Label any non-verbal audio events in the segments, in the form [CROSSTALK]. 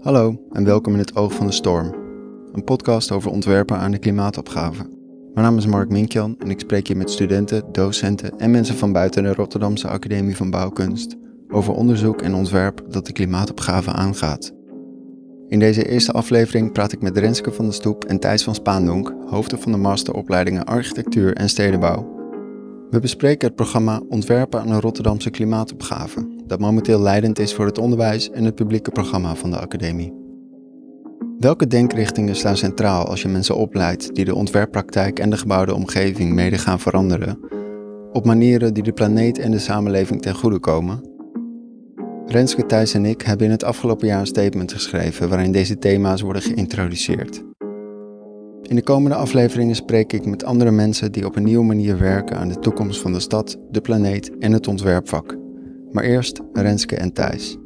Hallo en welkom in het Oog van de Storm, een podcast over ontwerpen aan de klimaatopgave. Mijn naam is Mark Minkjan en ik spreek hier met studenten, docenten en mensen van buiten de Rotterdamse Academie van Bouwkunst over onderzoek en ontwerp dat de klimaatopgave aangaat. In deze eerste aflevering praat ik met Renske van der Stoep en Thijs van Spaandonk, hoofden van de masteropleidingen Architectuur en Stedenbouw. We bespreken het programma Ontwerpen aan een Rotterdamse klimaatopgave, dat momenteel leidend is voor het onderwijs en het publieke programma van de academie. Welke denkrichtingen staan centraal als je mensen opleidt die de ontwerppraktijk en de gebouwde omgeving mede gaan veranderen, op manieren die de planeet en de samenleving ten goede komen? Renske Thijs en ik hebben in het afgelopen jaar een statement geschreven waarin deze thema's worden geïntroduceerd. In de komende afleveringen spreek ik met andere mensen die op een nieuwe manier werken aan de toekomst van de stad, de planeet en het ontwerpvak. Maar eerst Renske en Thijs.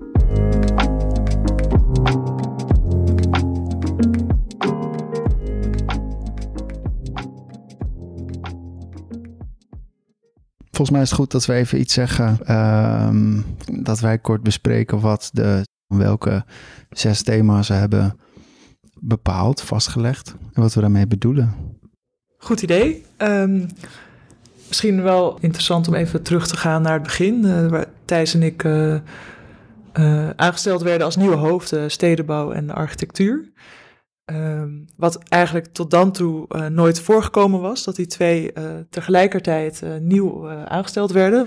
Volgens mij is het goed dat we even iets zeggen. ehm, dat wij kort bespreken wat de, welke zes thema's we hebben bepaald, vastgelegd. En wat we daarmee bedoelen. Goed idee. Ehm, misschien wel interessant om even terug te gaan naar het begin, eh, waar Thijs en ik eh, eh, aangesteld werden als nieuwe hoofden stedenbouw en architectuur. Ehm, wat eigenlijk tot dan toe nooit voorgekomen was, dat die twee tegelijkertijd nieuw aangesteld werden.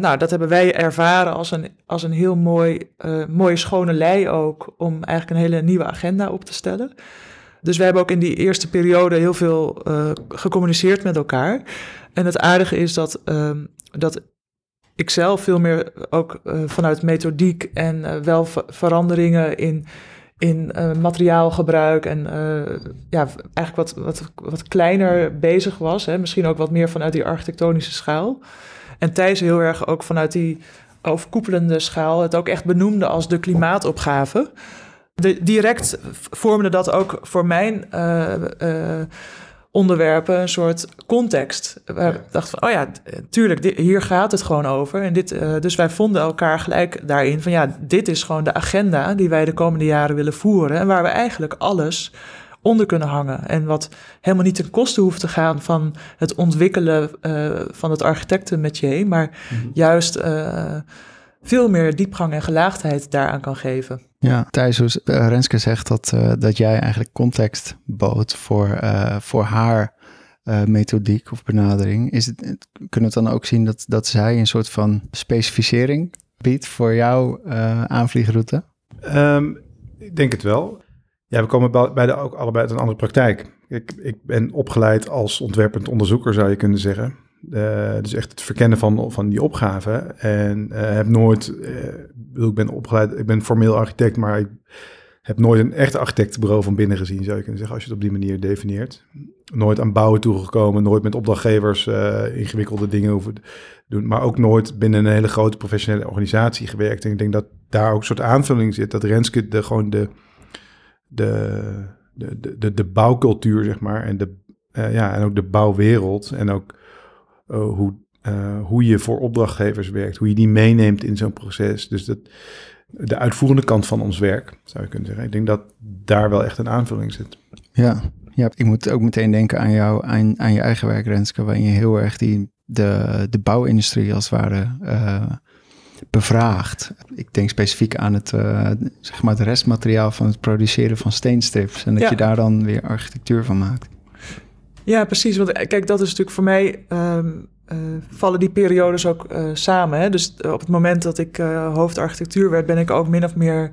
Nou, dat hebben wij ervaren als een, als een heel mooi, mooie schone lei ook, om eigenlijk een hele nieuwe agenda op te stellen. Dus we hebben ook in die eerste periode heel veel eh, gecommuniceerd met elkaar. En het aardige is dat, ehm, dat ik zelf veel meer ook eh, vanuit methodiek en eh, wel ver- veranderingen in, in materiaalgebruik en ja, eigenlijk wat, wat, wat kleiner bezig was. Hè? Misschien ook wat meer vanuit die architectonische schaal. En Thijs heel erg ook vanuit die overkoepelende schaal het ook echt benoemde als de klimaatopgave. De, direct vormde dat ook voor mijn eh, eh, onderwerpen een soort context. Waar ik dacht van, oh ja, tuurlijk, dit, hier gaat het gewoon over. En dit, eh, dus wij vonden elkaar gelijk daarin van, ja, dit is gewoon de agenda die wij de komende jaren willen voeren. En waar we eigenlijk alles onder kunnen hangen. En wat helemaal niet ten koste hoeft te gaan van het ontwikkelen van het architectenmetier, maar juist eh, veel meer diepgang en gelaagdheid daaraan kan geven. Ja, Thijs, hoe- eh, Renske zegt dat, eh, dat jij eigenlijk context bood voor, eh, voor haar eh, methodiek of benadering. Is het, kunnen we het dan ook zien dat, dat zij een soort van specificering biedt voor jouw eh, aanvliegroute? Ehm, ik denk het wel. Ja, we komen bij- beide ook allebei uit een andere praktijk. Ik, ik ben opgeleid als ontwerpend onderzoeker, zou je kunnen zeggen. Eh, dus echt het verkennen van, van die opgave. En eh, heb nooit, eh, ik ben opgeleid, ik ben formeel architect, maar ik heb nooit een echt architectenbureau van binnen gezien, zou je kunnen zeggen, als je het op die manier definieert. Nooit aan bouwen toegekomen, nooit met opdrachtgevers ingewikkelde dingen hoeven doen, maar ook nooit binnen een hele grote professionele organisatie gewerkt. En ik denk dat daar ook een soort aanvulling zit, dat Renske de, gewoon de, de, de, de, de, bouwcultuur, zeg maar, en, de, ja, en ook de bouwwereld en ook eh, hoe, eh, hoe je voor opdrachtgevers werkt, hoe je die meeneemt in zo'n proces. Dus dat, de uitvoerende kant van ons werk, zou je kunnen zeggen. Ik denk dat daar wel echt een aanvulling zit. Ja, ja ik moet ook meteen denken aan, jou, aan, aan je eigen werk, Renske, waarin je heel erg die, de, de bouwindustrie als het ware eh, bevraagt. Ik denk specifiek aan het, eh, zeg maar het restmateriaal van het produceren van steenstrips. En dat Ja. je daar dan weer architectuur van maakt. Ja, precies. Want eh, kijk, dat is natuurlijk voor mij. ehm, eh, vallen die periodes ook eh, samen. Hè? Dus op het moment dat ik eh hoofdarchitectuur werd, ben ik ook min of meer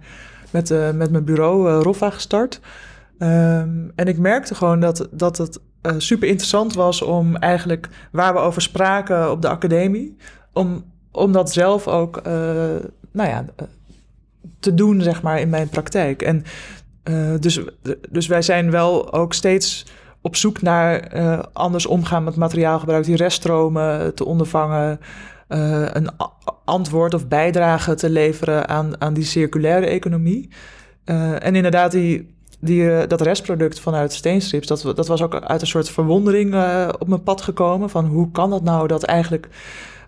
met, met mijn bureau Roffa gestart. Ehm, en ik merkte gewoon dat, dat het super interessant was om eigenlijk waar we over spraken op de academie, om, om dat zelf ook nou ja, te doen, zeg maar, in mijn praktijk. En dus, dus wij zijn wel ook steeds op zoek naar eh, anders omgaan met materiaalgebruik, die reststromen te ondervangen, eh, een antwoord of bijdrage te leveren aan, aan die circulaire economie. Eh, en inderdaad, die, die, dat restproduct vanuit steenstrips, dat, dat was ook uit een soort verwondering op mijn pad gekomen. Van hoe kan dat nou dat eigenlijk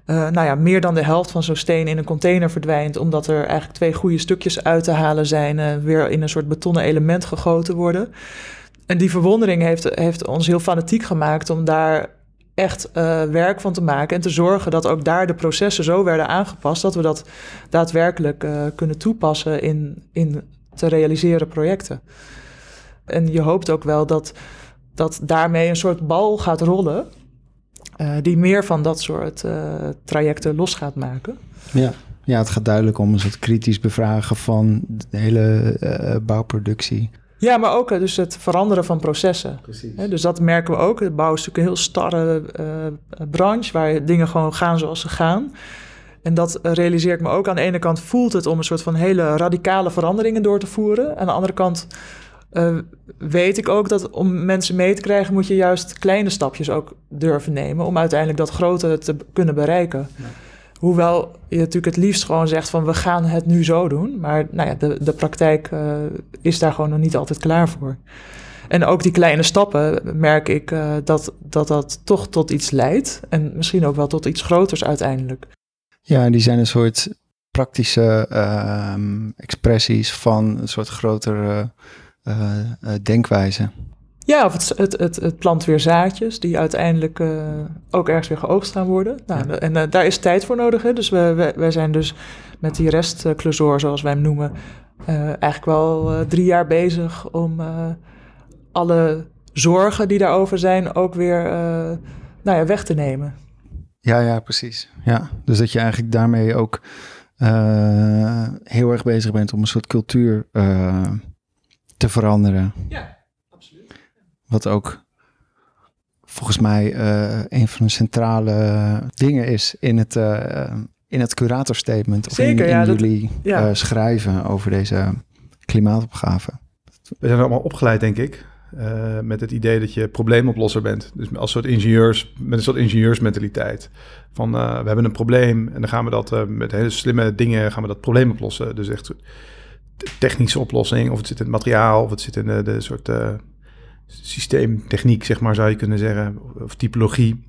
uh, nou ja, meer dan de helft van zo'n steen in een container verdwijnt, omdat er eigenlijk twee goede stukjes uit te halen zijn, uh, weer in een soort betonnen element gegoten worden. En die verwondering heeft, heeft ons heel fanatiek gemaakt om daar echt uh, werk van te maken en te zorgen dat ook daar de processen zo werden aangepast dat we dat daadwerkelijk kunnen toepassen in, in te realiseren projecten. En je hoopt ook wel dat, dat daarmee een soort bal gaat rollen uh, die meer van dat soort trajecten los gaat maken. Ja. ja, het gaat duidelijk om een soort kritisch bevragen van de hele bouwproductie. Ja, maar ook dus het veranderen van processen. Precies. dus dat merken we ook. De bouw is natuurlijk een heel starre branche waar dingen gewoon gaan zoals ze gaan. En dat realiseer ik me ook. Aan de ene kant voelt het om een soort van hele radicale veranderingen door te voeren. Aan de andere kant uh, weet ik ook dat om mensen mee te krijgen, moet je juist kleine stapjes ook durven nemen om uiteindelijk dat grote te kunnen bereiken. Ja. Hoewel je natuurlijk het liefst gewoon zegt van we gaan het nu zo doen. Maar nou ja, de, de praktijk uh, is daar gewoon nog niet altijd klaar voor. En ook die kleine stappen merk ik uh, dat, dat dat toch tot iets leidt. En misschien ook wel tot iets groters uiteindelijk. Ja, die zijn een soort praktische uh, expressies van een soort grotere uh, denkwijze. Ja, of het, het, het, het, plant weer zaadjes die uiteindelijk uh, ook ergens weer geoogst gaan worden. Nou, ja. En daar is tijd voor nodig. Hè? Dus we, we, wij zijn dus met die restklesoor, zoals wij hem noemen, eigenlijk wel drie jaar bezig om alle zorgen die daarover zijn ook weer nou ja, weg te nemen. Ja, ja, precies. Ja, dus dat je eigenlijk daarmee ook heel erg bezig bent om een soort cultuur te veranderen. Ja. Wat ook volgens mij uh, een van de centrale dingen is in het, uh, in het curatorstatement. Of Zeker, in, in ja, jullie dat, ja. uh, schrijven over deze klimaatopgave. We zijn allemaal opgeleid, denk ik. met het idee dat je probleemoplosser bent. Dus als soort ingenieurs, met een soort ingenieursmentaliteit. Van we hebben een probleem en dan gaan we dat met hele slimme dingen gaan we dat probleem oplossen. Dus echt technische oplossing, of het zit in het materiaal, of het zit in de, de soort uh, systeemtechniek, zeg maar, zou je kunnen zeggen, of typologie.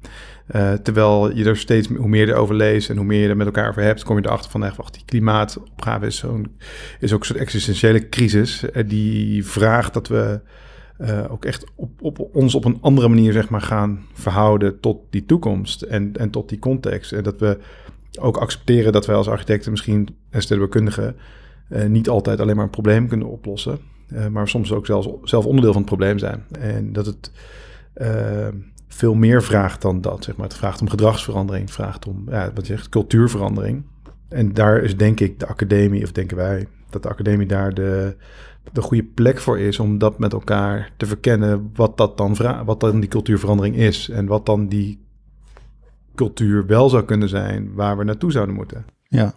Uh, terwijl je er steeds, hoe meer je erover leest en hoe meer je er met elkaar over hebt, kom je erachter van, echt, wacht, die klimaatopgave is, zo'n, is ook soort existentiële crisis. Uh, die vraagt dat we ook echt op, op ons op een andere manier, zeg maar, gaan verhouden tot die toekomst en, en tot die context. En dat we ook accepteren dat wij als architecten misschien en stedenbouwkundigen uh, niet altijd alleen maar een probleem kunnen oplossen, maar soms ook zelfs zelf onderdeel van het probleem zijn. En dat het uh, veel meer vraagt dan dat. Zeg maar. Het vraagt om gedragsverandering, het vraagt om ja, wat je zegt, cultuurverandering. En daar is denk ik de academie, of denken wij, dat de academie daar de, de goede plek voor is om dat met elkaar te verkennen, wat, dat dan vraagt, wat dan die cultuurverandering is en wat dan die cultuur wel zou kunnen zijn waar we naartoe zouden moeten. Ja,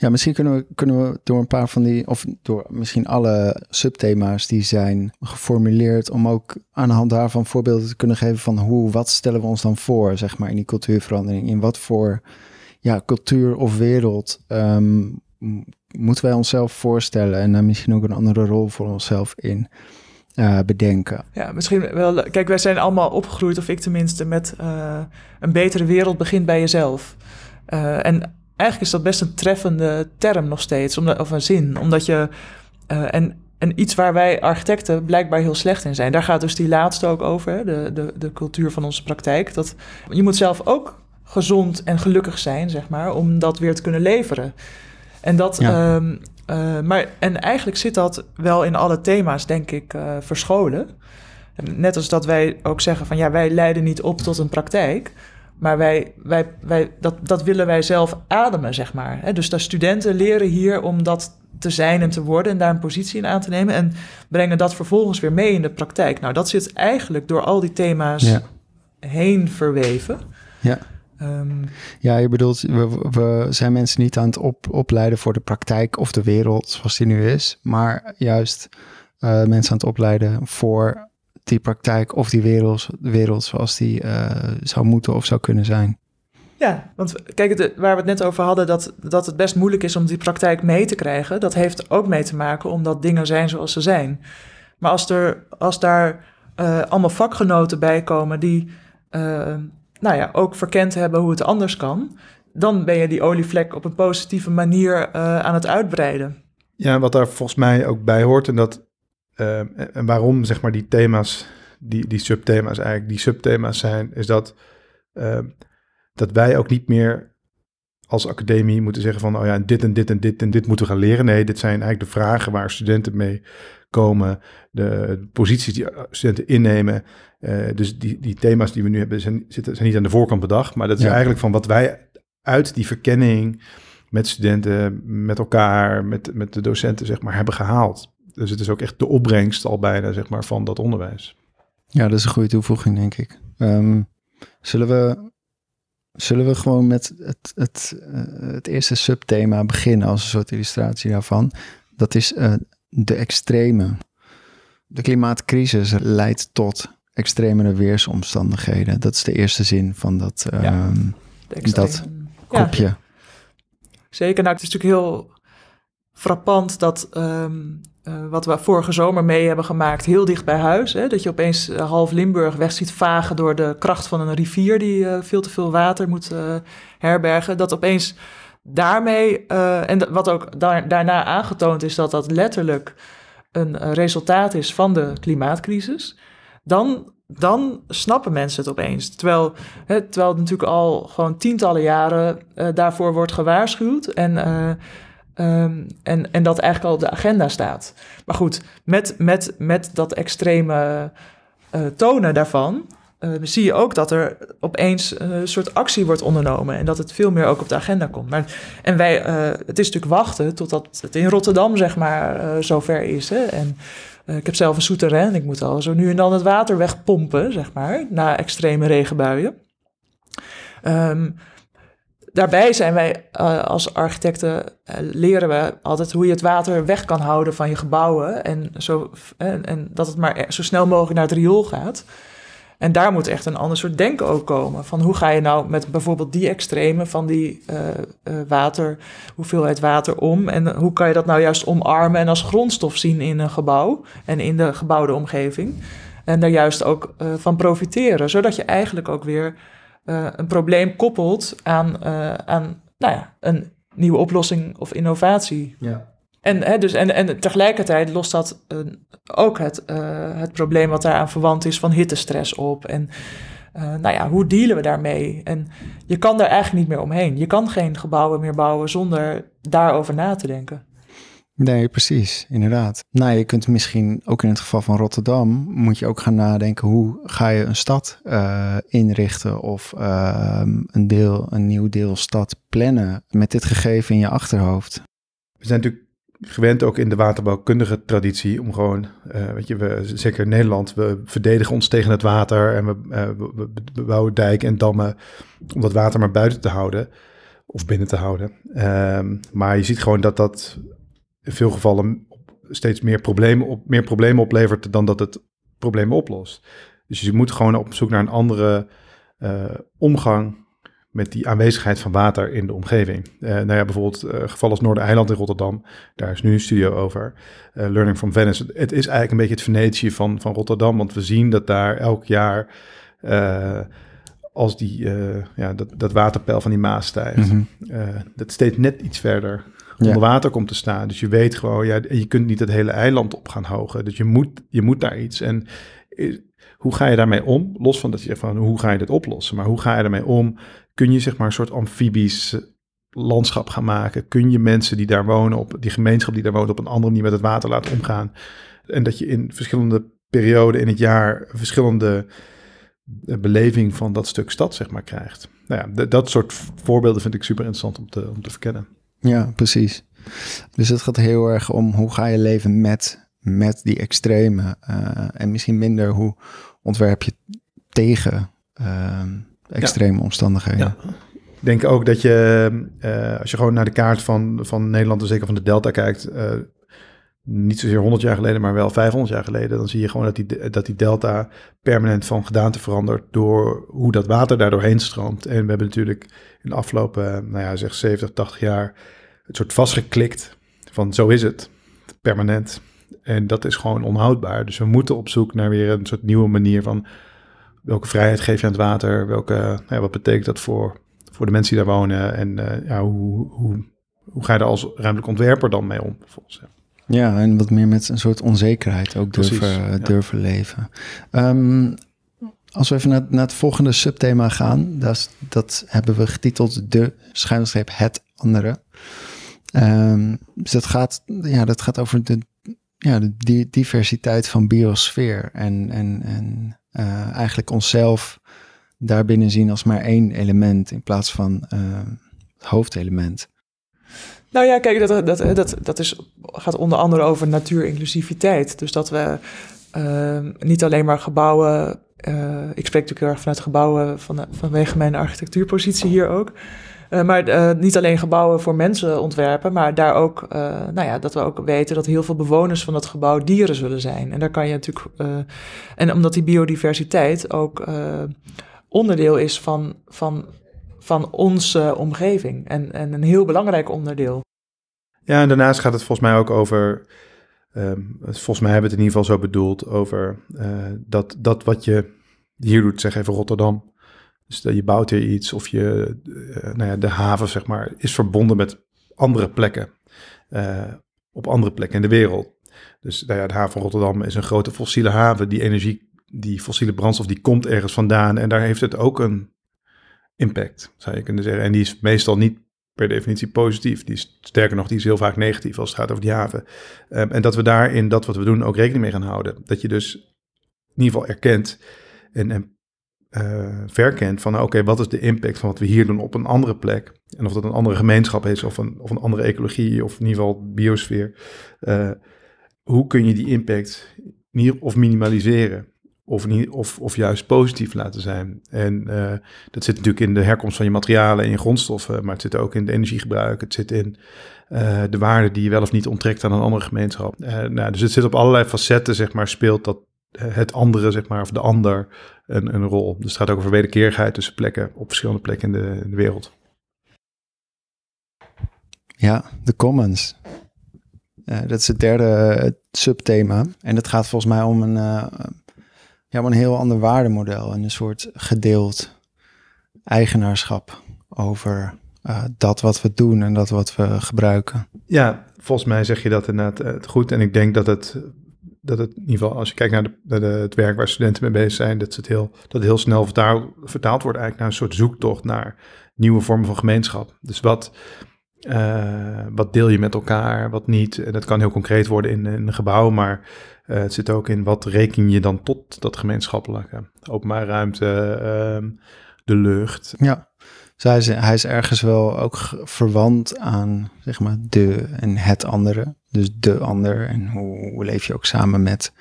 ja, misschien kunnen we, kunnen we door een paar van die, of door misschien alle subthema's die zijn geformuleerd, om ook aan de hand daarvan voorbeelden te kunnen geven van hoe, wat stellen we ons dan voor, zeg maar, in die cultuurverandering? In wat voor ja, cultuur of wereld um, moeten wij onszelf voorstellen en daar misschien ook een andere rol voor onszelf in uh, bedenken. Ja, misschien wel. Kijk, wij zijn allemaal opgegroeid, of ik tenminste, met uh, een betere wereld begint bij jezelf. Uh, en eigenlijk is dat best een treffende term nog steeds, of een zin. Omdat je. Uh, en, en iets waar wij architecten blijkbaar heel slecht in zijn. Daar gaat dus die laatste ook over, de, de, de cultuur van onze praktijk. Dat, je moet zelf ook gezond en gelukkig zijn, zeg maar, om dat weer te kunnen leveren. En dat. Ja. Um, uh, maar, en eigenlijk zit dat wel in alle thema's, denk ik, uh, verscholen. Net als dat wij ook zeggen van ja, wij leiden niet op tot een praktijk. Maar wij, wij, wij, dat, dat willen wij zelf ademen, zeg maar. Dus de studenten leren hier om dat te zijn en te worden en daar een positie in aan te nemen en brengen dat vervolgens weer mee in de praktijk. Nou, dat zit eigenlijk door al die thema's heen verweven. Ja. Um, ja, je bedoelt, we, we, zijn mensen niet aan het op, opleiden voor de praktijk of de wereld zoals die nu is, maar juist uh, mensen aan het opleiden voor die praktijk of die wereld, wereld zoals die uh, zou moeten of zou kunnen zijn. Ja, want kijk, het, waar we het net over hadden, dat, dat het best moeilijk is om die praktijk mee te krijgen, dat heeft ook mee te maken omdat dingen zijn zoals ze zijn. Maar als, er, als daar uh, allemaal vakgenoten bij komen die uh, nou ja, ook verkend hebben hoe het anders kan, dan ben je die olievlek op een positieve manier uh, aan het uitbreiden. Ja, wat daar volgens mij ook bij hoort en dat uh, en waarom zeg maar die thema's, die, die subthema's eigenlijk die subthema's zijn, is dat, uh, dat wij ook niet meer als academie moeten zeggen van, oh ja, dit en dit en dit en dit moeten we gaan leren. Nee, dit zijn eigenlijk de vragen waar studenten mee komen, de posities die studenten innemen. Uh, dus die, die thema's die we nu hebben zijn, zitten, zijn niet aan de voorkant bedacht, maar dat is eigenlijk van wat wij uit die verkenning met studenten, met elkaar, met, met de docenten, zeg maar, hebben gehaald. Dus het is ook echt de opbrengst al bijna, zeg maar, van dat onderwijs. Ja, dat is een goede toevoeging, denk ik. Um, zullen we Zullen we gewoon met het, het, uh, het eerste subthema beginnen als een soort illustratie daarvan? Dat is uh, de extreme. De klimaatcrisis leidt tot extremere weersomstandigheden. Dat is de eerste zin van dat, uh, ja, dat kopje. Ja. Zeker, nou het is natuurlijk heel frappant dat um, uh, wat we vorige zomer mee hebben gemaakt, heel dicht bij huis. Hè, dat je opeens uh, half Limburg weg ziet vagen door de kracht van een rivier die uh, veel te veel water moet herbergen. Dat opeens daarmee, en wat ook daar, daarna aangetoond is dat dat letterlijk een resultaat is van de klimaatcrisis. Dan, dan snappen mensen het opeens. Terwijl, hè, terwijl het natuurlijk al gewoon tientallen jaren daarvoor wordt gewaarschuwd. En Um, en, en dat eigenlijk al op de agenda staat. Maar goed, met, met, met dat extreme uh, tonen daarvan. Uh, zie je ook dat er opeens een soort actie wordt ondernomen en dat het veel meer ook op de agenda komt. Maar, en wij, uh, het is natuurlijk wachten totdat het in Rotterdam, zeg maar, zover is. Hè? En ik heb zelf een souterrain en ik moet al zo nu en dan het water wegpompen, zeg maar, na extreme regenbuien. Um, daarbij zijn wij uh, als architecten, uh, leren we altijd hoe je het water weg kan houden van je gebouwen. En, zo, en, en, dat het maar zo snel mogelijk naar het riool gaat. En daar moet echt een ander soort denken ook komen. Van hoe ga je nou met bijvoorbeeld die extreme van die uh, water, hoeveelheid water om? En hoe kan je dat nou juist omarmen en als grondstof zien in een gebouw en in de gebouwde omgeving? En daar juist ook van profiteren, zodat je eigenlijk ook weer uh, een probleem koppelt aan, uh, aan nou ja, een nieuwe oplossing of innovatie. Ja. En, hè, dus, en, en tegelijkertijd lost dat uh, ook het, het probleem wat daaraan verwant is van hittestress op. En nou ja, hoe dealen we daarmee? En je kan daar eigenlijk niet meer omheen. Je kan geen gebouwen meer bouwen zonder daarover na te denken. Nee, precies, inderdaad. Nou, je kunt misschien ook in het geval van Rotterdam, moet je ook gaan nadenken hoe ga je een stad uh, inrichten of uh, een, deel, een nieuw deel stad plannen met dit gegeven in je achterhoofd. We zijn natuurlijk gewend ook in de waterbouwkundige traditie om gewoon, uh, weet je, we, zeker in Nederland, we verdedigen ons tegen het water en we, we, we bouwen dijken en dammen om dat water maar buiten te houden of binnen te houden. Ehm, maar je ziet gewoon dat dat in veel gevallen steeds meer problemen, op, meer problemen oplevert dan dat het problemen oplost. Dus je moet gewoon op zoek naar een andere uh, omgang met die aanwezigheid van water in de omgeving. Uh, nou ja, bijvoorbeeld uh, geval als Noordereiland in Rotterdam, daar is nu een studio over, Learning from Venice. Het is eigenlijk een beetje het Venetië van, van Rotterdam, want we zien dat daar elk jaar als die, ja, dat, dat waterpeil van die Maas stijgt, mm dat steeds net iets verder onder water komt te staan. Dus je weet gewoon, ja, je kunt niet het hele eiland op gaan hogen. Dus je moet, je moet daar iets. En hoe ga je daarmee om? Los van dat je van hoe ga je dit oplossen? Maar hoe ga je daarmee om? Kun je zeg maar een soort amfibisch landschap gaan maken? Kun je mensen die daar wonen, op die gemeenschap die daar woont, op een andere manier met het water laten omgaan? En dat je in verschillende perioden in het jaar verschillende eh, beleving van dat stuk stad, zeg maar, krijgt. Nou ja, dat soort voorbeelden vind ik super interessant om te, om te verkennen. Ja, precies. Dus het gaat heel erg om hoe ga je leven met, met die extreme. Uh, en misschien minder hoe ontwerp je tegen uh, extreme ja. omstandigheden. Ja. Ik denk ook dat je, uh, als je gewoon naar de kaart van, van Nederland en zeker van de Delta kijkt, niet zozeer 100 jaar geleden, maar wel 500 jaar geleden, dan zie je gewoon dat die, dat die delta permanent van gedaante verandert door hoe dat water daar doorheen stroomt. En we hebben natuurlijk in de afgelopen, nou ja, zeg 70, 80 jaar het soort vastgeklikt van zo is het, permanent. En dat is gewoon onhoudbaar. Dus we moeten op zoek naar weer een soort nieuwe manier van welke vrijheid geef je aan het water? Welke, nou ja, wat betekent dat voor, voor de mensen die daar wonen? En uh, ja, hoe, hoe, hoe ga je daar als ruimtelijk ontwerper dan mee om? Volgens. Ja, en wat meer met een soort onzekerheid ook durven, ja. durven leven. Um, als we even naar, naar, het volgende subthema gaan, dat, dat hebben we getiteld De schuinstreep het andere. Um, dus dat gaat, ja, dat gaat over de, ja, de diversiteit van biosfeer en, en, en uh, eigenlijk onszelf daarbinnen zien als maar één element in plaats van uh, het hoofdelement. Nou ja, kijk, dat, dat, dat, dat is, gaat onder andere over natuurinclusiviteit. Dus dat we uh, niet alleen maar gebouwen uh, ik spreek natuurlijk heel erg vanuit gebouwen van, vanwege mijn architectuurpositie hier ook. Uh, maar uh, niet alleen gebouwen voor mensen ontwerpen, maar daar ook, nou ja, dat we ook weten dat heel veel bewoners van dat gebouw dieren zullen zijn. En daar kan je natuurlijk, en omdat die biodiversiteit ook onderdeel is van, van, van onze omgeving en, en een heel belangrijk onderdeel. Ja, en daarnaast gaat het volgens mij ook over Um, volgens mij hebben we het in ieder geval zo bedoeld over uh, dat, dat wat je hier doet, zeg even Rotterdam. Dus dat je bouwt hier iets of je, uh, nou ja, de haven zeg maar, is verbonden met andere plekken. Uh, op andere plekken in de wereld. Dus nou ja, de haven van Rotterdam is een grote fossiele haven. Die energie, die fossiele brandstof, die komt ergens vandaan. En daar heeft het ook een impact, zou je kunnen zeggen. En die is meestal niet per definitie positief. Die is, sterker nog, die is heel vaak negatief als het gaat over die haven. Um, en dat we daar in dat wat we doen ook rekening mee gaan houden. Dat je dus in ieder geval erkent en, uh, verkent van oké, wat is de impact van wat we hier doen op een andere plek? En of dat een andere gemeenschap is of een, of een andere ecologie of in ieder geval biosfeer. Uh, hoe kun je die impact of minimaliseren? Of, niet, of, of juist positief laten zijn. En uh, dat zit natuurlijk in de herkomst van je materialen en je grondstoffen, maar het zit ook in de energiegebruik. Het zit in uh, de waarde die je wel of niet onttrekt aan een andere gemeenschap. Uh, nou, dus het zit op allerlei facetten, zeg maar, speelt dat het andere, zeg maar, of de ander een, een rol. Dus het gaat ook over wederkerigheid tussen plekken op verschillende plekken in de, de wereld. Ja, de commons. dat is het derde subthema. En het gaat volgens mij om een ja, maar een heel ander waardemodel en een soort gedeeld eigenaarschap over uh, dat wat we doen en dat wat we gebruiken. Ja, volgens mij zeg je dat inderdaad uh, goed. En ik denk dat het, dat het in ieder geval, als je kijkt naar, de, het werk waar studenten mee bezig zijn, dat het heel, dat heel snel vertaald, wordt eigenlijk naar een soort zoektocht naar nieuwe vormen van gemeenschap. Dus wat, uh, wat deel je met elkaar, wat niet. En dat kan heel concreet worden in, in een gebouw, maar uh, het zit ook in wat reken je dan tot dat gemeenschappelijke. Openbare ruimte, uh, de lucht. Ja, dus hij is, hij is ergens wel ook verwant aan zeg maar de en het andere. Dus de ander en hoe, hoe leef je ook samen met,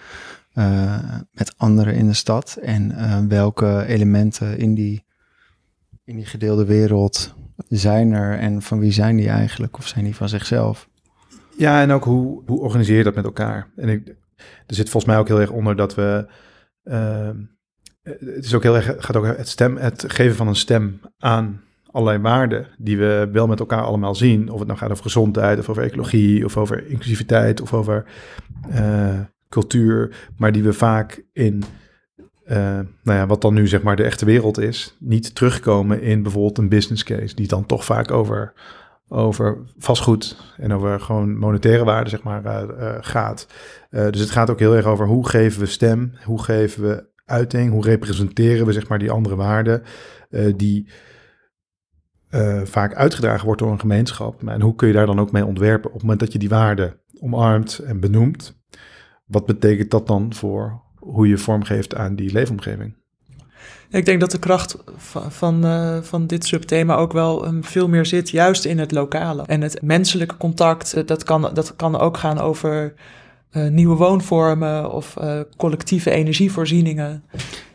uh, met anderen in de stad. En welke elementen in die, in die gedeelde wereld zijn er en van wie zijn die eigenlijk? Of zijn die van zichzelf? Ja, en ook hoe, hoe organiseer je dat met elkaar? En ik, er zit volgens mij ook heel erg onder dat we. Uh, het is ook heel erg, gaat ook het, stem, het geven van een stem aan allerlei waarden die we wel met elkaar allemaal zien. Of het nou gaat over gezondheid, of over ecologie, of over inclusiviteit, of over uh, cultuur. Maar die we vaak in, uh, nou ja, wat dan nu zeg maar de echte wereld is, niet terugkomen in bijvoorbeeld een business case. Die dan toch vaak over over vastgoed en over gewoon monetaire waarde, zeg maar, uh, gaat. Uh, dus het gaat ook heel erg over hoe geven we stem, hoe geven we uiting, hoe representeren we, zeg maar, die andere waarden die vaak uitgedragen wordt door een gemeenschap. En hoe kun je daar dan ook mee ontwerpen op het moment dat je die waarden omarmt en benoemt? Wat betekent dat dan voor hoe je vormgeeft aan die leefomgeving? Ik denk dat de kracht van, van, uh, van dit subthema ook wel um, veel meer zit, juist in het lokale. En het menselijke contact, uh, dat, kan, dat kan ook gaan over uh, nieuwe woonvormen of collectieve energievoorzieningen.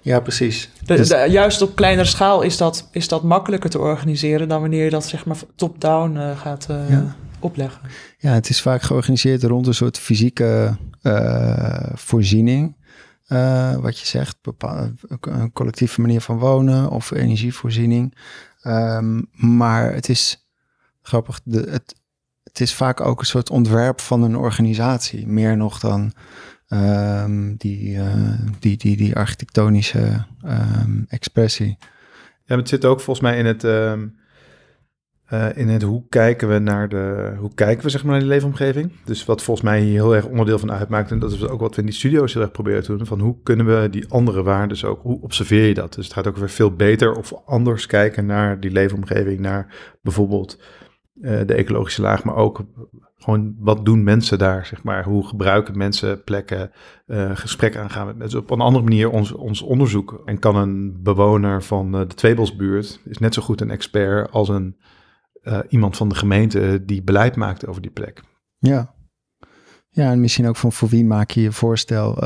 Ja, precies. De, dus... de, juist op kleinere schaal is dat, is dat makkelijker te organiseren dan wanneer je dat zeg maar top-down gaat ja. opleggen. Ja, het is vaak georganiseerd rond een soort fysieke voorziening. Uh, wat je zegt, een collectieve manier van wonen of energievoorziening. Um, maar het is grappig, het, het is vaak ook een soort ontwerp van een organisatie, meer nog dan ehm, die, uh, die, die, die architectonische um, expressie. Ja, het zit ook volgens mij in het, uh, in het hoe kijken we naar de hoe kijken we zeg maar naar die leefomgeving. Dus wat volgens mij hier heel erg onderdeel van uitmaakt en dat is ook wat we in die studio's heel erg proberen te doen. Van hoe kunnen we die andere waarden ook hoe observeer je dat? Dus het gaat ook weer veel beter of anders kijken naar die leefomgeving, naar bijvoorbeeld uh, de ecologische laag, maar ook gewoon wat doen mensen daar, zeg maar. Hoe gebruiken mensen plekken, uh, gesprek aangaan met mensen. Op een andere manier ons, ons onderzoek. En kan een bewoner van de Tweebosbuurt, is net zo goed een expert als een, uh, iemand van de gemeente die beleid maakt over die plek. Ja. Ja, en misschien ook van voor wie maak je je voorstel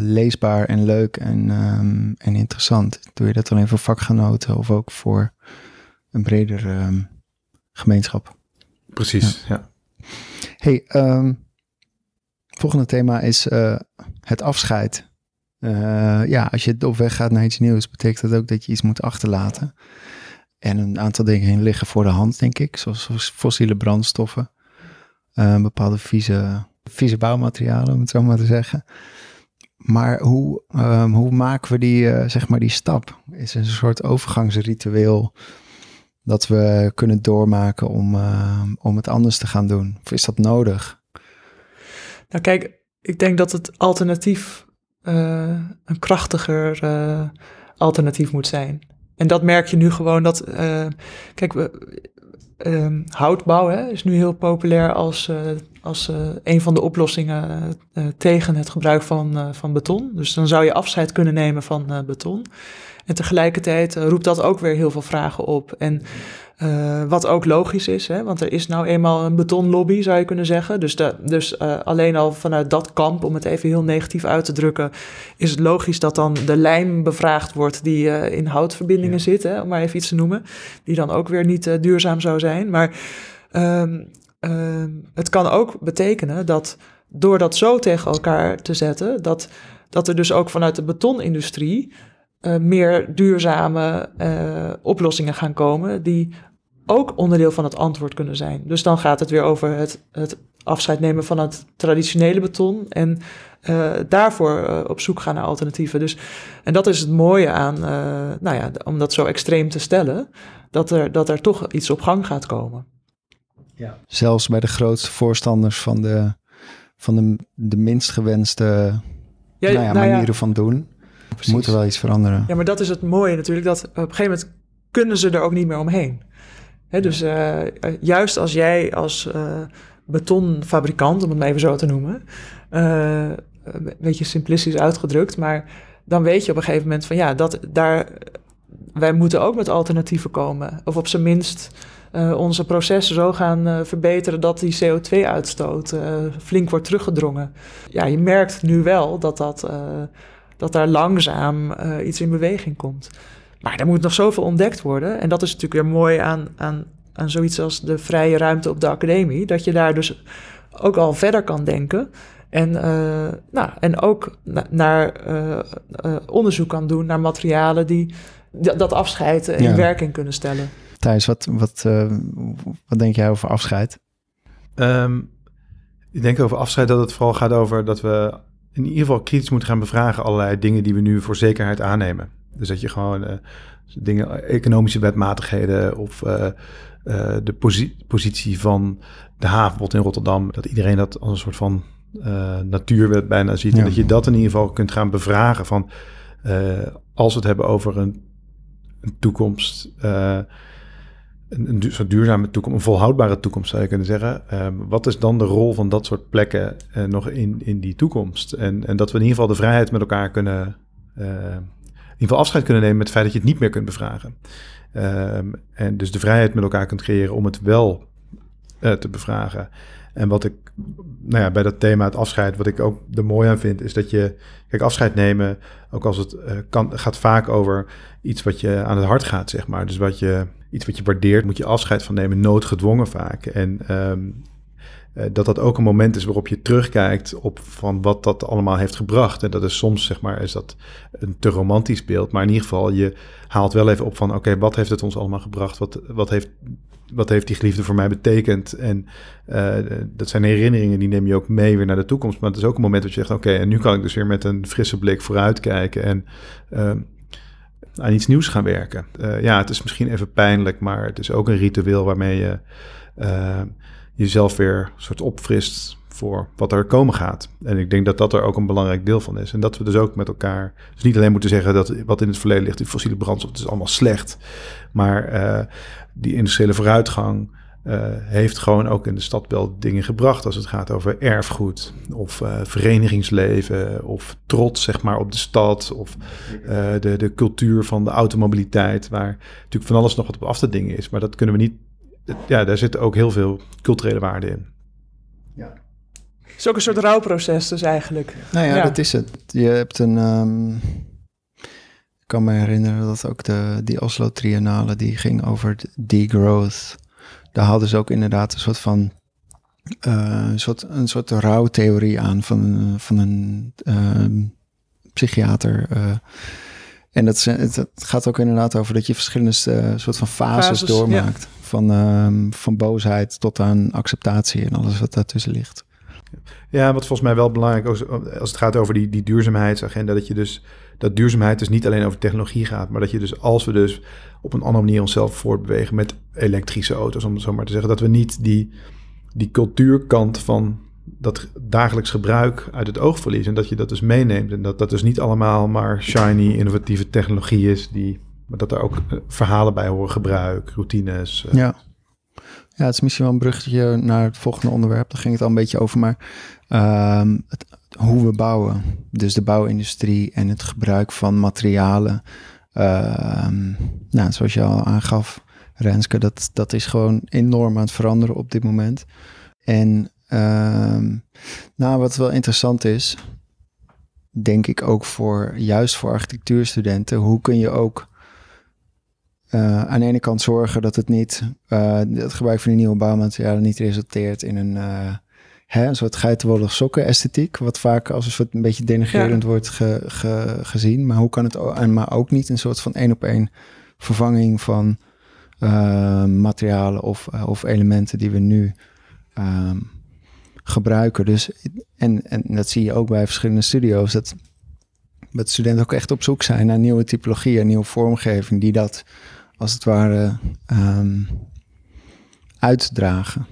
leesbaar en leuk en, um, en interessant. Doe je dat alleen voor vakgenoten of ook voor een breder um, gemeenschap? Precies, ja. ja. Hey, um, volgende thema is het afscheid. Ja, als je op weg gaat naar iets nieuws, betekent dat ook dat je iets moet achterlaten. En een aantal dingen liggen voor de hand, denk ik, zoals fossiele brandstoffen, uh, bepaalde vieze, vieze bouwmaterialen, om het zo maar te zeggen. Maar hoe, um, hoe maken we die, zeg maar die stap? Is een soort overgangsritueel dat we kunnen doormaken om, uh, om het anders te gaan doen? Of is dat nodig? Nou, kijk, ik denk dat het alternatief een krachtiger alternatief moet zijn. En dat merk je nu gewoon dat, kijk, we, ehm, houtbouw hè, is nu heel populair als, als een van de oplossingen tegen het gebruik van, van beton. Dus dan zou je afscheid kunnen nemen van beton. En tegelijkertijd uh, roept dat ook weer heel veel vragen op. En uh, wat ook logisch is, hè, want er is nou eenmaal een betonlobby, zou je kunnen zeggen. Dus, de, dus uh, alleen al vanuit dat kamp, om het even heel negatief uit te drukken, is het logisch dat dan de lijm bevraagd wordt die in houtverbindingen ja. zit, hè, om maar even iets te noemen, die dan ook weer niet duurzaam zou zijn. Maar um, um, het kan ook betekenen dat door dat zo tegen elkaar te zetten, dat, dat er dus ook vanuit de betonindustrie uh, meer duurzame uh, oplossingen gaan komen die ook onderdeel van het antwoord kunnen zijn. Dus dan gaat het weer over het, het afscheid nemen van het traditionele beton en uh, daarvoor op zoek gaan naar alternatieven. Dus, en dat is het mooie aan, nou ja, om dat zo extreem te stellen, dat er, dat er toch iets op gang gaat komen. Ja. Zelfs bij de grootste voorstanders van de, van de, de minst gewenste ja, nou ja, nou manieren van doen Precies. Moet er wel iets veranderen. Ja, maar dat is het mooie natuurlijk, dat op een gegeven moment kunnen ze er ook niet meer omheen. Hè, dus uh, juist als jij als uh, betonfabrikant, om het maar even zo te noemen, uh, een beetje simplistisch uitgedrukt, maar dan weet je op een gegeven moment van ja, dat daar, wij moeten ook met alternatieven komen. Of op zijn minst uh, onze processen zo gaan uh, verbeteren dat die CO2-uitstoot uh, flink wordt teruggedrongen. Ja, je merkt nu wel dat dat dat daar langzaam uh, iets in beweging komt. Maar er moet nog zoveel ontdekt worden. En dat is natuurlijk weer mooi aan, aan, aan zoiets als de vrije ruimte op de academie. Dat je daar dus ook al verder kan denken. En, uh, nou, en ook na, naar uh, onderzoek kan doen naar materialen die dat afscheid in ja. werking kunnen stellen. Thijs, wat, wat, wat denk jij over afscheid? Um, ik denk over afscheid dat het vooral gaat over dat we in ieder geval kritisch moeten gaan bevragen allerlei dingen die we nu voor zekerheid aannemen. Dus dat je gewoon uh, dingen, economische wetmatigheden of uh, uh, de posi positie van de havenbod in Rotterdam, dat iedereen dat als een soort van natuurwet bijna ziet. Ja. En dat je dat in ieder geval kunt gaan bevragen van als we het hebben over een, een toekomst een, een duurzame toekomst, een volhoudbare toekomst zou je kunnen zeggen. Um, wat is dan de rol van dat soort plekken uh, nog in, in die toekomst? En, en dat we in ieder geval de vrijheid met elkaar kunnen, uh, in ieder geval afscheid kunnen nemen met het feit dat je het niet meer kunt bevragen. Um, en dus de vrijheid met elkaar kunt creëren om het wel uh, te bevragen. En wat ik, nou ja, bij dat thema het afscheid, wat ik ook er mooi aan vind, is dat je, kijk, afscheid nemen, ook als het kan, gaat vaak over iets wat je aan het hart gaat, zeg maar. Dus wat je, iets wat je waardeert, moet je afscheid van nemen, noodgedwongen vaak. En, um, eh, dat dat ook een moment is waarop je terugkijkt op van wat dat allemaal heeft gebracht. En dat is soms, zeg maar, is dat een te romantisch beeld. Maar in ieder geval, je haalt wel even op van, oké, wat heeft het ons allemaal gebracht? Wat, wat, heeft, wat heeft die geliefde voor mij betekend? En uh, dat zijn herinneringen, die neem je ook mee weer naar de toekomst. Maar het is ook een moment dat je zegt, oké, en nu kan ik dus weer met een frisse blik vooruitkijken en... Uh, aan iets nieuws gaan werken. Uh, ja, het is misschien even pijnlijk, maar het is ook een ritueel waarmee je uh, jezelf weer soort opfrist voor wat er komen gaat. En ik denk dat dat er ook een belangrijk deel van is. En dat we dus ook met elkaar, dus niet alleen moeten zeggen dat wat in het verleden ligt, die fossiele brandstof, het is allemaal slecht. Maar uh, die industriële vooruitgang, uh, heeft gewoon ook in de stad wel dingen gebracht als het gaat over erfgoed of uh, verenigingsleven of trots zeg maar op de stad of uh, de, de cultuur van de automobiliteit waar natuurlijk van alles nog wat op af te dingen is. Maar dat kunnen we niet, ja, daar zit ook heel veel culturele waarde in. Ja. Het is ook een soort rouwproces dus eigenlijk. Nou ja, ja. dat is het. Je hebt een... Um, ik kan me herinneren dat ook de, die Oslo-triennale die ging over degrowth daar hadden ze ook inderdaad een soort van uh, een soort, een soort rouwtheorie aan van, van een uh, psychiater. Uh, en dat, het, het, gaat ook inderdaad over dat je verschillende soort van fases, fases doormaakt. Ja. Van, ehm, van boosheid tot aan acceptatie en alles wat daartussen ligt. Ja, wat volgens mij wel belangrijk is, als het gaat over die, die duurzaamheidsagenda, dat je dus dat duurzaamheid dus niet alleen over technologie gaat, maar dat je dus als we dus op een andere manier onszelf voortbewegen met elektrische auto's, om het zo maar te zeggen, dat we niet die, die cultuurkant van dat dagelijks gebruik uit het oog verliezen. En dat je dat dus meeneemt. En dat dat dus niet allemaal maar shiny, innovatieve technologie is, die, maar dat er ook eh, verhalen bij horen, gebruik, routines. Uh. Ja. Ja, het is misschien wel een bruggetje naar het volgende onderwerp. Daar ging het al een beetje over. Maar uh, het, hoe we bouwen. Dus de bouwindustrie en het gebruik van materialen. Uh, nou, zoals je al aangaf, Renske, dat, dat is gewoon enorm aan het veranderen op dit moment. En uh, nou, wat wel interessant is, denk ik ook voor juist voor architectuurstudenten, hoe kun je ook uh, aan de ene kant zorgen dat het niet, uh, het gebruik van die nieuwe bouwmaterialen niet resulteert in een, uh, hè, een soort geitenwolle sokken esthetiek, wat vaak als een soort een beetje denigrerend ja. wordt ge, ge, gezien. Maar hoe kan het, en maar ook niet een soort van één op één vervanging van materialen of, of elementen die we nu um, gebruiken. Dus, en, en dat zie je ook bij verschillende studio's, dat, dat studenten ook echt op zoek zijn naar nieuwe typologieën, nieuwe vormgeving die dat als het ware um, uitdragen.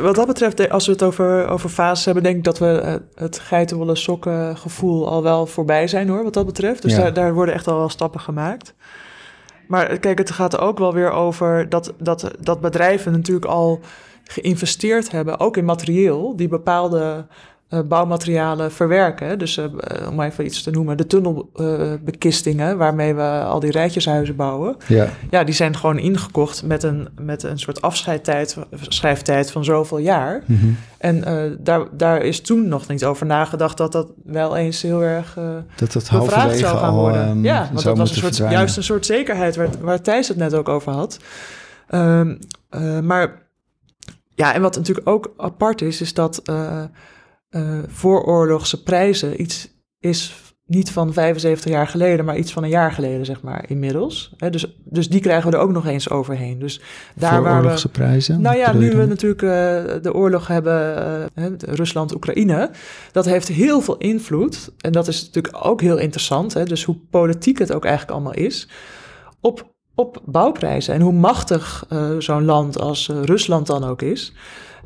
Wat dat betreft, als we het over, over fases hebben, denk ik dat we het geitenwolle sokken gevoel al wel voorbij zijn hoor, wat dat betreft. Dus ja. daar, daar worden echt al wel stappen gemaakt. Maar kijk, het gaat ook wel weer over dat, dat, dat bedrijven natuurlijk al geïnvesteerd hebben, ook in materieel, die bepaalde uh, bouwmaterialen verwerken. Dus uh, om maar even iets te noemen, de tunnelbekistingen, uh, waarmee we al die rijtjeshuizen bouwen. Ja. ja, die zijn gewoon ingekocht met een, met een soort afscheidtijd, schrijftijd van zoveel jaar. Mm -hmm. En daar, daar is toen nog niet over nagedacht dat dat wel eens heel erg dat dat bevraagd zou gaan worden. Um, ja, want dat was een soort, juist een soort zekerheid waar, waar Thijs het net ook over had. Um, maar ja, en wat natuurlijk ook apart is, is dat uh, vooroorlogse prijzen iets is niet van 75 jaar geleden, maar iets van een jaar geleden, zeg maar, inmiddels. He, dus, dus die krijgen we er ook nog eens overheen. Dus daar waar we, prijzen? Nou ja, nu we natuurlijk uh, de oorlog hebben, uh, Rusland-Oekraïne, dat heeft heel veel invloed. En dat is natuurlijk ook heel interessant, hè, dus hoe politiek het ook eigenlijk allemaal is, op, op bouwprijzen. En hoe machtig uh, zo'n land als Rusland dan ook is.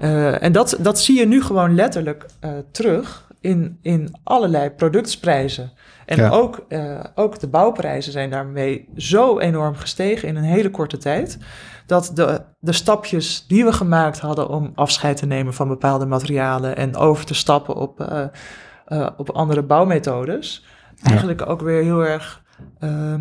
Uh, en dat, dat zie je nu gewoon letterlijk uh, terug in, in allerlei productprijzen. En ja. ook, uh, ook de bouwprijzen zijn daarmee zo enorm gestegen in een hele korte tijd. Dat de, de stapjes die we gemaakt hadden om afscheid te nemen van bepaalde materialen en over te stappen op, op andere bouwmethodes, ja. eigenlijk ook weer heel erg ehm,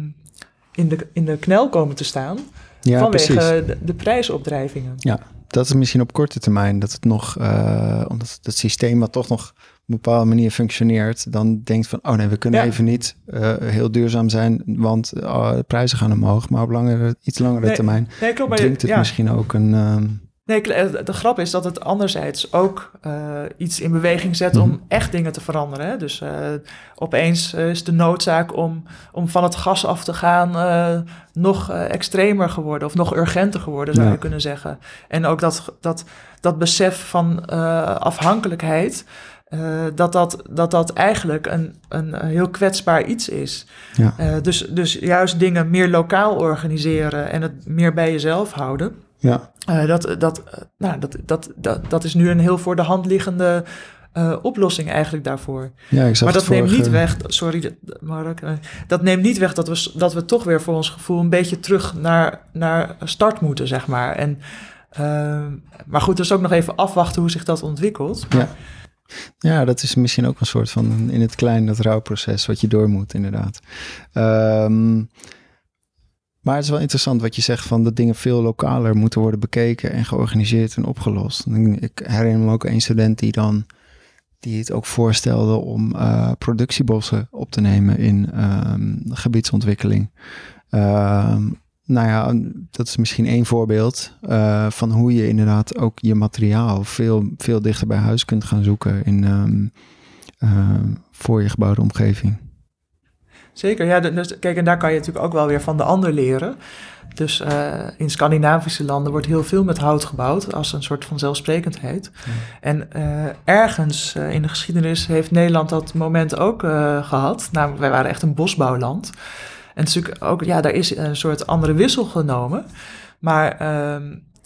in, de, in de knel komen te staan. Ja, vanwege de, de prijsopdrijvingen. Ja, dat is misschien op korte termijn dat het nog, uh, omdat het systeem wat toch nog op een bepaalde manier functioneert, dan denkt van, oh nee, we kunnen ja. even niet uh, heel duurzaam zijn, want uh, de prijzen gaan omhoog. Maar op langere, iets langere nee, termijn nee, klopt, dringt het ja. misschien ook een... Uh, Nee, de grap is dat het anderzijds ook uh, iets in beweging zet om Mhm. echt dingen te veranderen. Hè? Dus uh, opeens uh, is de noodzaak om, om van het gas af te gaan uh, nog extremer geworden of nog urgenter geworden, zou Ja. je kunnen zeggen. En ook dat, dat, dat besef van afhankelijkheid, dat, dat, dat dat eigenlijk een, een heel kwetsbaar iets is. Ja. dus, dus juist dingen meer lokaal organiseren en het meer bij jezelf houden. Ja, Uh, dat, dat, uh, nou, dat, dat, dat, dat is nu een heel voor de hand liggende uh, oplossing eigenlijk daarvoor. ja ik Maar dat neemt niet weg, sorry Mark, uh, dat neemt niet weg dat we, dat we toch weer voor ons gevoel een beetje terug naar, naar start moeten, zeg maar. En, uh, maar goed, dus ook nog even afwachten hoe zich dat ontwikkelt. Ja. ja, dat is misschien ook een soort van in het klein dat rouwproces wat je door moet, inderdaad. Ehm, maar het is wel interessant wat je zegt van dat dingen veel lokaler moeten worden bekeken en georganiseerd en opgelost. Ik herinner me ook een student die dan die het ook voorstelde om uh, productiebossen op te nemen in um, gebiedsontwikkeling. Um, nou ja, dat is misschien één voorbeeld uh, van hoe je inderdaad ook je materiaal veel, veel dichter bij huis kunt gaan zoeken in, uh, voor je gebouwde omgeving. Zeker, ja. Dus, kijk, en daar kan je natuurlijk ook wel weer van de ander leren. Dus uh, in Scandinavische landen wordt heel veel met hout gebouwd als een soort van zelfsprekendheid. Ja. En uh, ergens uh, in de geschiedenis heeft Nederland dat moment ook gehad. Namelijk, wij waren echt een bosbouwland. En natuurlijk ook, ja, daar is een soort andere wissel genomen. Maar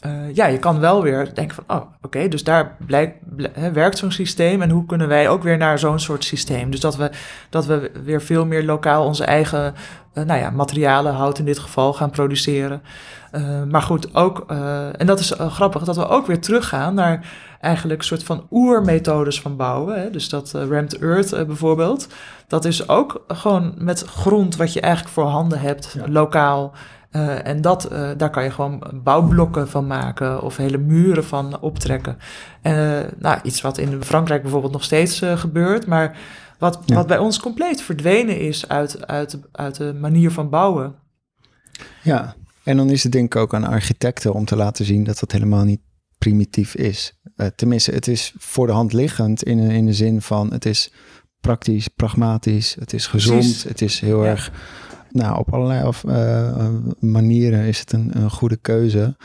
uh, ja, je kan wel weer denken van, oh, oké, okay, dus daar blijkt, hè, werkt zo'n systeem en hoe kunnen wij ook weer naar zo'n soort systeem? Dus dat we, dat we weer veel meer lokaal onze eigen, uh, nou ja, materialen, hout in dit geval, gaan produceren. Uh, maar goed, ook, en dat is grappig, dat we ook weer teruggaan naar eigenlijk een soort van oermethodes van bouwen. Hè? Dus dat rammed earth bijvoorbeeld, dat is ook gewoon met grond wat je eigenlijk voor handen hebt, ja. lokaal. Uh, en dat, uh, daar kan je gewoon bouwblokken van maken of hele muren van optrekken. Uh, nou, iets wat in Frankrijk bijvoorbeeld nog steeds gebeurt, maar wat, ja. wat bij ons compleet verdwenen is uit, uit, uit de manier van bouwen. Ja, en dan is het denk ik ook aan architecten om te laten zien dat dat helemaal niet primitief is. tenminste, het is voor de hand liggend in, in de zin van het is praktisch, pragmatisch, het is gezond, Precies. het is heel ja. erg nou, op allerlei of, uh, manieren is het een, een goede keuze.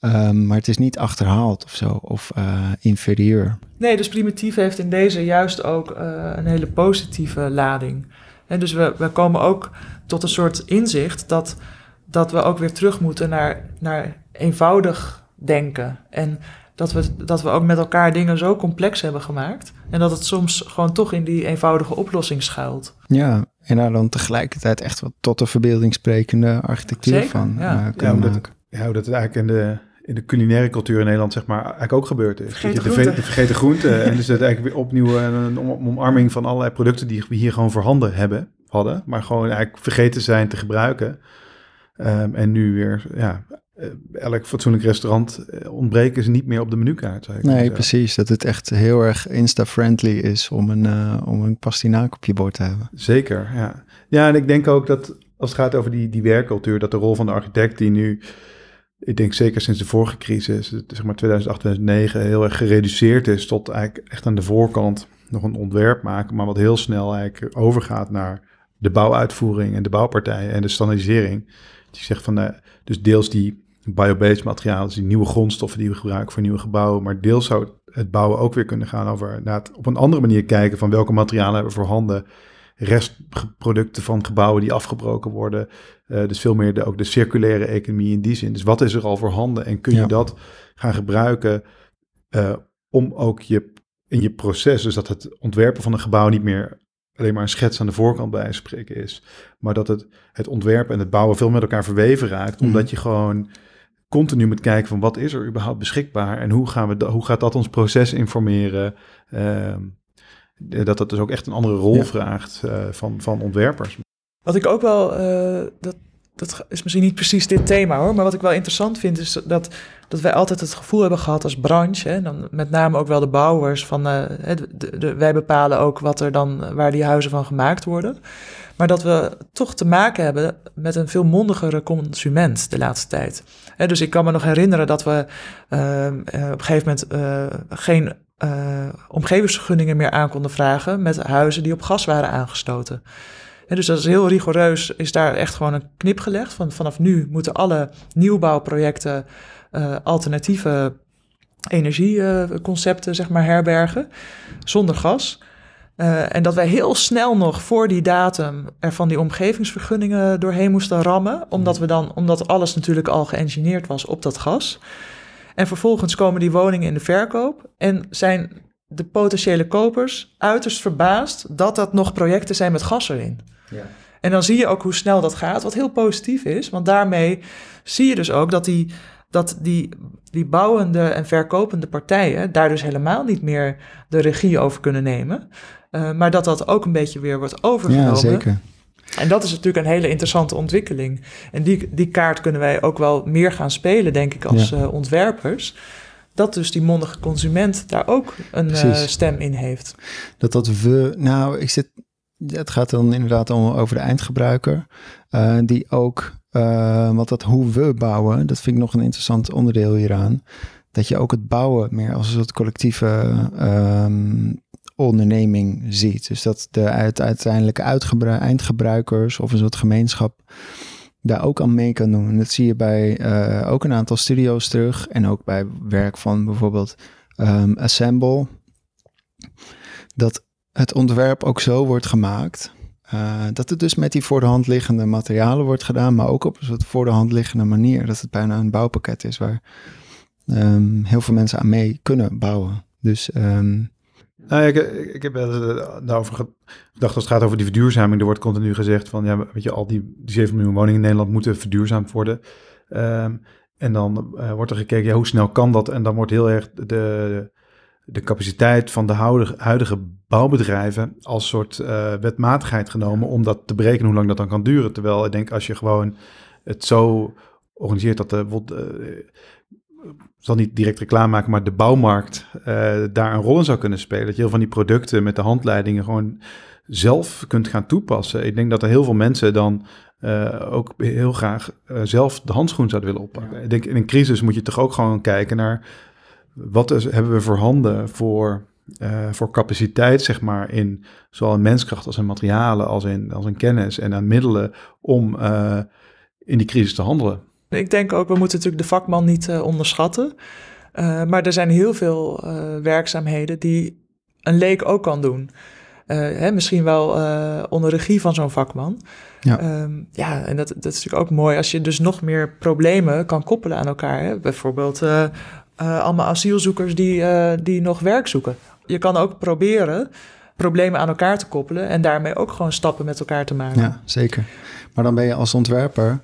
Um, maar het is niet achterhaald of zo, of uh, inferieur. Nee, dus primitief heeft in deze juist ook uh, een hele positieve lading. En dus we, we komen ook tot een soort inzicht dat, dat we ook weer terug moeten naar, naar eenvoudig denken. En dat we, dat we ook met elkaar dingen zo complex hebben gemaakt. En dat het soms gewoon toch in die eenvoudige oplossing schuilt. Ja, en daar dan tegelijkertijd echt wat tot de verbeelding sprekende architectuur Zeker, van ja. uh, kunnen hoe dat, maken. ja, hoe dat eigenlijk in de, in de culinaire cultuur in Nederland zeg maar eigenlijk ook gebeurd is. Vergeten de, vergeten groenten. en dus dat eigenlijk weer opnieuw een, een om- omarming van allerlei producten die we hier gewoon voorhanden hebben, hadden. Maar gewoon eigenlijk vergeten zijn te gebruiken. Ehm, en nu weer, ja, eh, elk fatsoenlijk restaurant eh, ontbreken ze niet meer op de menukaart. zou ik Nee, precies. Dat het echt heel erg insta-friendly is om een, uh, om een pastinaak op je bord te hebben. Zeker, ja. Ja, en ik denk ook dat als het gaat over die, die werkcultuur, dat de rol van de architect die nu, ik denk zeker sinds de vorige crisis, zeg maar 2008, 2009, heel erg gereduceerd is tot eigenlijk echt aan de voorkant nog een ontwerp maken, maar wat heel snel eigenlijk overgaat naar de bouwuitvoering en de bouwpartijen en de standaardisering. Dus je zegt van, uh, dus deels die biobased materialen, dus die nieuwe grondstoffen die we gebruiken voor nieuwe gebouwen, maar deels zou het bouwen ook weer kunnen gaan over inderdaad op een andere manier kijken van welke materialen hebben we voorhanden, restproducten van gebouwen die afgebroken worden. Uh, dus veel meer de, ook de circulaire economie in die zin. Dus wat is er al voorhanden en kun je Ja. dat gaan gebruiken uh, om ook je in je proces, dus dat het ontwerpen van een gebouw niet meer alleen maar een schets aan de voorkant bij spreken is, maar dat het, het ontwerpen en het bouwen veel met elkaar verweven raakt, Mhm. omdat je gewoon continu moet kijken van wat is er überhaupt beschikbaar en hoe, gaan we hoe gaat dat ons proces informeren. Ehm, dat dat dus ook echt een andere rol Ja. vraagt eh, van, van ontwerpers. Wat ik ook wel, eh, dat, dat is misschien niet precies dit thema hoor, maar wat ik wel interessant vind is dat, dat wij altijd het gevoel hebben gehad als branche, hè, dan met name ook wel de bouwers, van eh, de, wij bepalen ook wat er dan, waar die huizen van gemaakt worden. Maar dat we toch te maken hebben met een veel mondigere consument de laatste tijd. dus ik kan me nog herinneren dat we ehm, op een gegeven moment geen omgevingsvergunningen meer aan konden vragen met huizen die op gas waren aangestoten. En dus dat is heel rigoureus, is daar echt gewoon een knip gelegd. Van, vanaf nu moeten alle nieuwbouwprojecten alternatieve energieconcepten zeg maar, herbergen, zonder gas. Uh, en dat wij heel snel nog voor die datum er van die omgevingsvergunningen doorheen moesten rammen, omdat, we dan, omdat alles natuurlijk al geëngineerd was op dat gas. En vervolgens komen die woningen in de verkoop en zijn de potentiële kopers uiterst verbaasd dat dat nog projecten zijn met gas erin. Ja. En dan zie je ook hoe snel dat gaat, wat heel positief is. Want daarmee zie je dus ook dat die, dat die, die bouwende en verkopende partijen daar dus helemaal niet meer de regie over kunnen nemen. Uh, maar dat dat ook een beetje weer wordt overgenomen. Ja, zeker. En dat is natuurlijk een hele interessante ontwikkeling. En die, die kaart kunnen wij ook wel meer gaan spelen, denk ik, als uh, ontwerpers dat dus die mondige consument daar ook een uh, stem in heeft. Dat dat we, nou, ik zit, het gaat dan inderdaad om over de eindgebruiker, uh, die ook, want dat hoe we bouwen, dat vind ik nog een interessant onderdeel hieraan. Dat je ook het bouwen meer als een soort collectieve um, onderneming ziet. Dus dat de uiteindelijke eindgebruikers of een soort gemeenschap daar ook aan mee kan doen. En dat zie je bij uh, ook een aantal studio's terug en ook bij werk van bijvoorbeeld um, Assemble. Dat het ontwerp ook zo wordt gemaakt. Uh, dat het dus met die voor de hand liggende materialen wordt gedaan, maar ook op een soort voor de hand liggende manier. Dat het bijna een bouwpakket is waar um, heel veel mensen aan mee kunnen bouwen. Dus um, nou, ik, ik heb daarover gedacht als het gaat over die verduurzaming. Er wordt continu gezegd van, ja, weet je, al die, die 7 miljoen woningen in Nederland moeten verduurzaamd worden. Um, en dan uh, wordt er gekeken, ja, hoe snel kan dat? En dan wordt heel erg de, de capaciteit van de huidige, bouwbedrijven als soort uh, wetmatigheid genomen om dat te berekenen hoe lang dat dan kan duren. Terwijl ik denk, als je gewoon het zo organiseert dat de, zal niet direct reclame maken, maar de bouwmarkt uh, daar een rol in zou kunnen spelen. Dat je heel van die producten met de handleidingen gewoon zelf kunt gaan toepassen. Ik denk dat er heel veel mensen dan uh, ook heel graag uh, zelf de handschoen zouden willen oppakken. Ik denk in een crisis moet je toch ook gewoon kijken naar wat is, hebben we voor handen voor, voor capaciteit, zeg maar, in zowel in menskracht als in materialen, als in, als in kennis en aan middelen om in die crisis te handelen. Ik denk ook, we moeten natuurlijk de vakman niet uh, onderschatten. Uh, maar er zijn heel veel uh, werkzaamheden die een leek ook kan doen. Hè, misschien wel onder regie van zo'n vakman. Ja, um, ja en dat, dat is natuurlijk ook mooi als je dus nog meer problemen kan koppelen aan elkaar. Hè? Bijvoorbeeld allemaal asielzoekers die, die nog werk zoeken. Je kan ook proberen problemen aan elkaar te koppelen en daarmee ook gewoon stappen met elkaar te maken. Ja, zeker. Maar dan ben je als ontwerper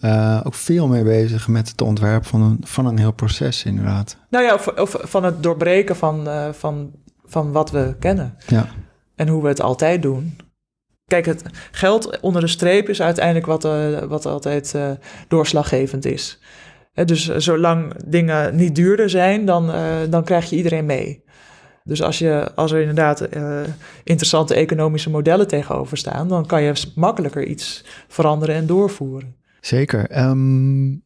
uh, ook veel meer bezig met het ontwerp van een, van een heel proces, inderdaad. Nou ja, of, of van het doorbreken van, uh, van, van wat we kennen. Ja. En hoe we het altijd doen. Kijk, het geld onder de streep is uiteindelijk wat, uh, wat altijd doorslaggevend is. dus zolang dingen niet duurder zijn, dan, dan krijg je iedereen mee. Dus als, je, als er inderdaad interessante economische modellen tegenover staan, dan kan je makkelijker iets veranderen en doorvoeren. Zeker. Um,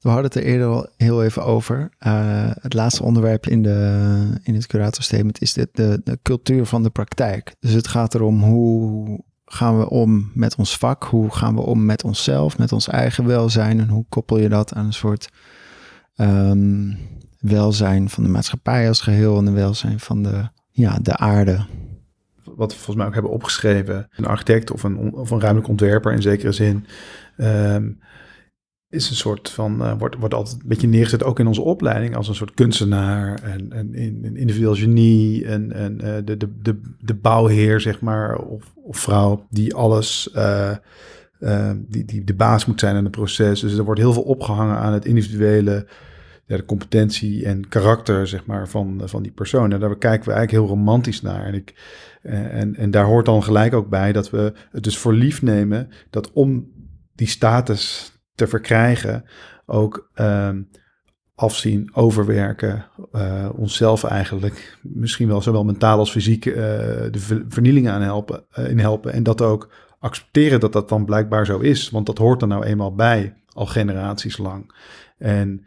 we hadden het er eerder al heel even over. Uh, het laatste onderwerp in, de, in het curatorstatement is dit, de, cultuur van de praktijk. Dus het gaat erom hoe gaan we om met ons vak? Hoe gaan we om met onszelf, met ons eigen welzijn? En hoe koppel je dat aan een soort um, welzijn van de maatschappij als geheel en de welzijn van de, ja, de aarde? Wat we volgens mij ook hebben opgeschreven, een architect of een, of een ruimtelijk ontwerper in zekere zin, Um, is een soort van, uh, wordt, wordt altijd een beetje neergezet, ook in onze opleiding, als een soort kunstenaar en, en individueel genie en, en uh, de, de, de, de bouwheer, zeg maar, of, of vrouw, die alles, uh, die, die de baas moet zijn in het proces. Dus er wordt heel veel opgehangen aan het individuele, ja, de competentie en karakter, zeg maar, van, van die persoon. En daar kijken we eigenlijk heel romantisch naar. En, ik, en, en daar hoort dan gelijk ook bij dat we het dus voor lief nemen dat om die status te verkrijgen ook uh, afzien, overwerken, uh, onszelf eigenlijk misschien wel zowel mentaal als fysiek uh, de vernielingen aan helpen, in helpen en dat ook accepteren dat dat dan blijkbaar zo is. Want dat hoort er nou eenmaal bij, al generaties lang. En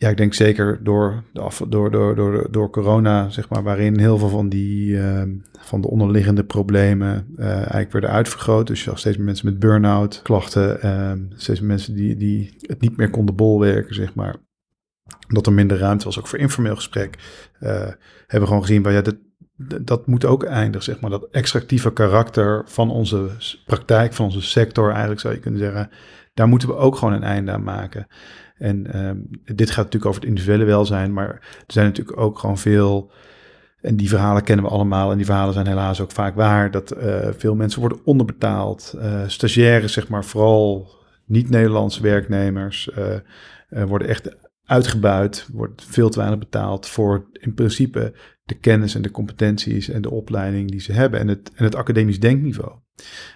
ja, ik denk zeker door, de door, door, door, door corona, zeg maar, waarin heel veel van die uh, van de onderliggende problemen uh, eigenlijk werden uitvergroot. Dus je zag steeds meer mensen met burn-out klachten, uh, steeds meer mensen die, die het niet meer konden bolwerken, zeg maar. Dat er minder ruimte was, ook voor informeel gesprek. Uh, hebben we gewoon gezien, van, ja, dat, dat moet ook eindigen, zeg maar. Dat extractieve karakter van onze praktijk, van onze sector eigenlijk zou je kunnen zeggen. Daar moeten we ook gewoon een einde aan maken. En um, dit gaat natuurlijk over het individuele welzijn, maar er zijn natuurlijk ook gewoon veel. En die verhalen kennen we allemaal. En die verhalen zijn helaas ook vaak waar. Dat uh, veel mensen worden onderbetaald. Uh, stagiaires, zeg maar, vooral niet-Nederlandse werknemers, uh, worden echt uitgebuit. Wordt veel te weinig betaald voor in principe de kennis en de competenties en de opleiding die ze hebben. En het, en het academisch denkniveau.